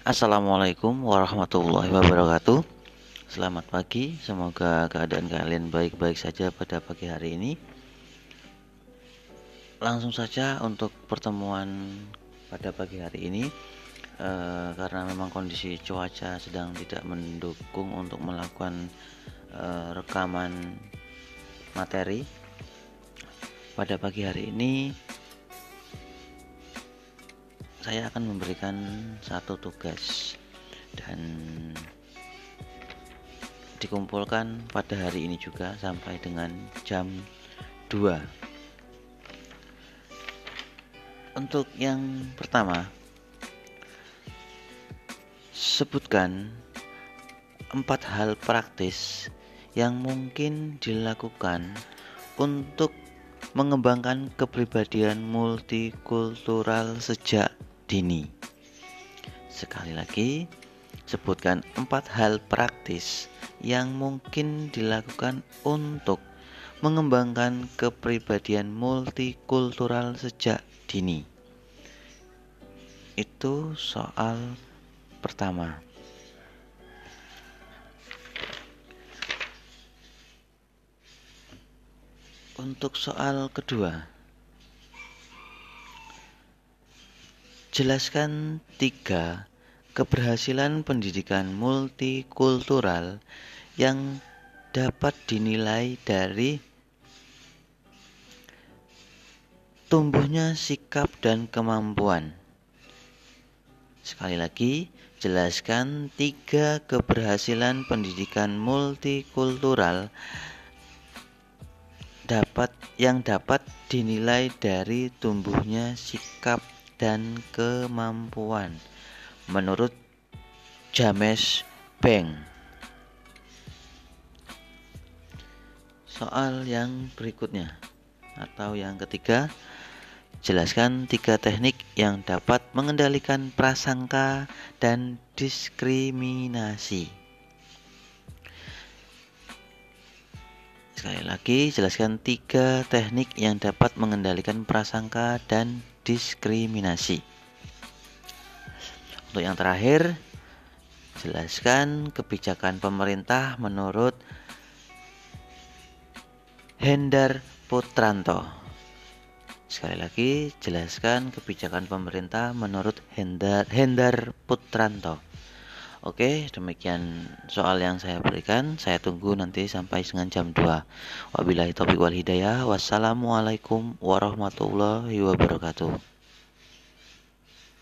Assalamualaikum warahmatullahi wabarakatuh. Selamat pagi, semoga keadaan kalian baik-baik saja pada pagi hari ini. Langsung saja untuk pertemuan pada pagi hari ini, eh, karena memang kondisi cuaca sedang tidak mendukung untuk melakukan eh, rekaman materi. Pada pagi hari ini, saya akan memberikan satu tugas dan dikumpulkan pada hari ini juga sampai dengan jam 2 untuk yang pertama sebutkan empat hal praktis yang mungkin dilakukan untuk mengembangkan kepribadian multikultural sejak dini. Sekali lagi, sebutkan empat hal praktis yang mungkin dilakukan untuk mengembangkan kepribadian multikultural sejak dini. Itu soal pertama. Untuk soal kedua, Jelaskan tiga keberhasilan pendidikan multikultural yang dapat dinilai dari tumbuhnya sikap dan kemampuan. Sekali lagi, jelaskan tiga keberhasilan pendidikan multikultural dapat yang dapat dinilai dari tumbuhnya sikap dan kemampuan menurut James Bank. Soal yang berikutnya atau yang ketiga, jelaskan tiga teknik yang dapat mengendalikan prasangka dan diskriminasi. Sekali lagi, jelaskan tiga teknik yang dapat mengendalikan prasangka dan diskriminasi. Untuk yang terakhir, jelaskan kebijakan pemerintah menurut Hendar Putranto. Sekali lagi, jelaskan kebijakan pemerintah menurut Hendar, Hendar Putranto. Oke, demikian soal yang saya berikan. Saya tunggu nanti sampai dengan jam 2. Wabillahi taufiq wal hidayah. Wassalamualaikum warahmatullahi wabarakatuh.